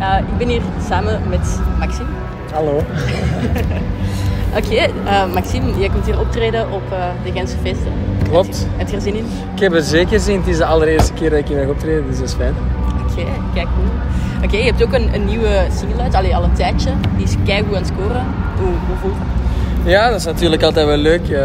ik ben hier samen met Maxime. Hallo. Oké, eh, Maxime, jij komt hier optreden op uh, de Gentse feesten. Klopt. Heb je er zin in? Ik heb er zeker zin in. Het is de allereerste keer dat ik hier mag optreden, dus dat is fijn. Oké, kijk. Oké, je hebt ook een, een nieuwe single uit, Allee, al een tijdje. Die is keigoed aan het scoren. Hoe, hoe voelt het? Ja, dat is natuurlijk altijd wel leuk. Uh,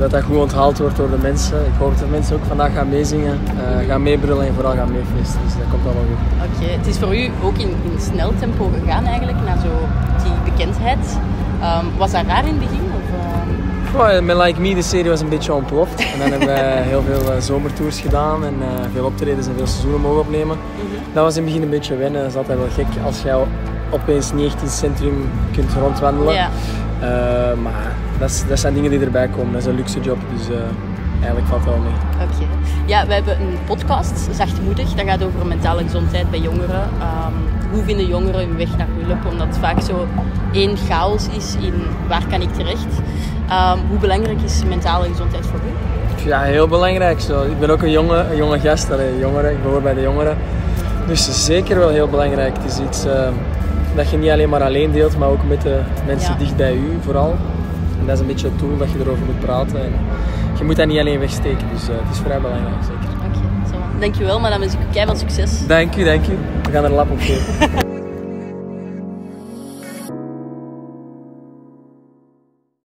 dat dat goed onthaald wordt door de mensen. Ik hoop dat mensen ook vandaag gaan meezingen, uh, gaan meebrullen en vooral gaan meefeesten. Dus dat komt allemaal goed. Oké, het is voor u ook in, in snel tempo gegaan eigenlijk, naar zo die bekendheid. Um, was dat raar in het begin? Uh... met Like Me, de serie was een beetje ontploft. En dan hebben wij heel veel uh, zomertours gedaan en uh, veel optredens en veel seizoenen mogen opnemen. -hmm. Dat was in het begin een beetje wennen. Dat is altijd wel gek als jij opeens niet echt in het centrum kunt rondwandelen. Ja. maar dat, dat, zijn dingen die erbij komen. Dat is een luxe job, dus eigenlijk valt het wel mee. Oké. Ja, we hebben een podcast, Zachtmoedig. Dat gaat over mentale gezondheid bij jongeren. Um, hoe vinden jongeren hun weg naar hulp? Omdat het vaak zo één chaos is in waar kan ik terecht. Um, hoe belangrijk is mentale gezondheid voor u? Ja, heel belangrijk. Zo. Ik ben ook een jonge, een jonge gast, een jongere. ik behoor bij de jongeren. Dus zeker wel heel belangrijk. Het is iets uh, dat je niet alleen maar alleen deelt, maar ook met de mensen ja. dicht bij u vooral. En dat is een beetje het doel dat je erover moet praten. En je moet dat niet alleen wegsteken, dus uh, het is vrij belangrijk zeker. Oké, okay, dankjewel, maar dan wens ik u keihard succes. Dank u, dank u. We gaan er een lap op geven.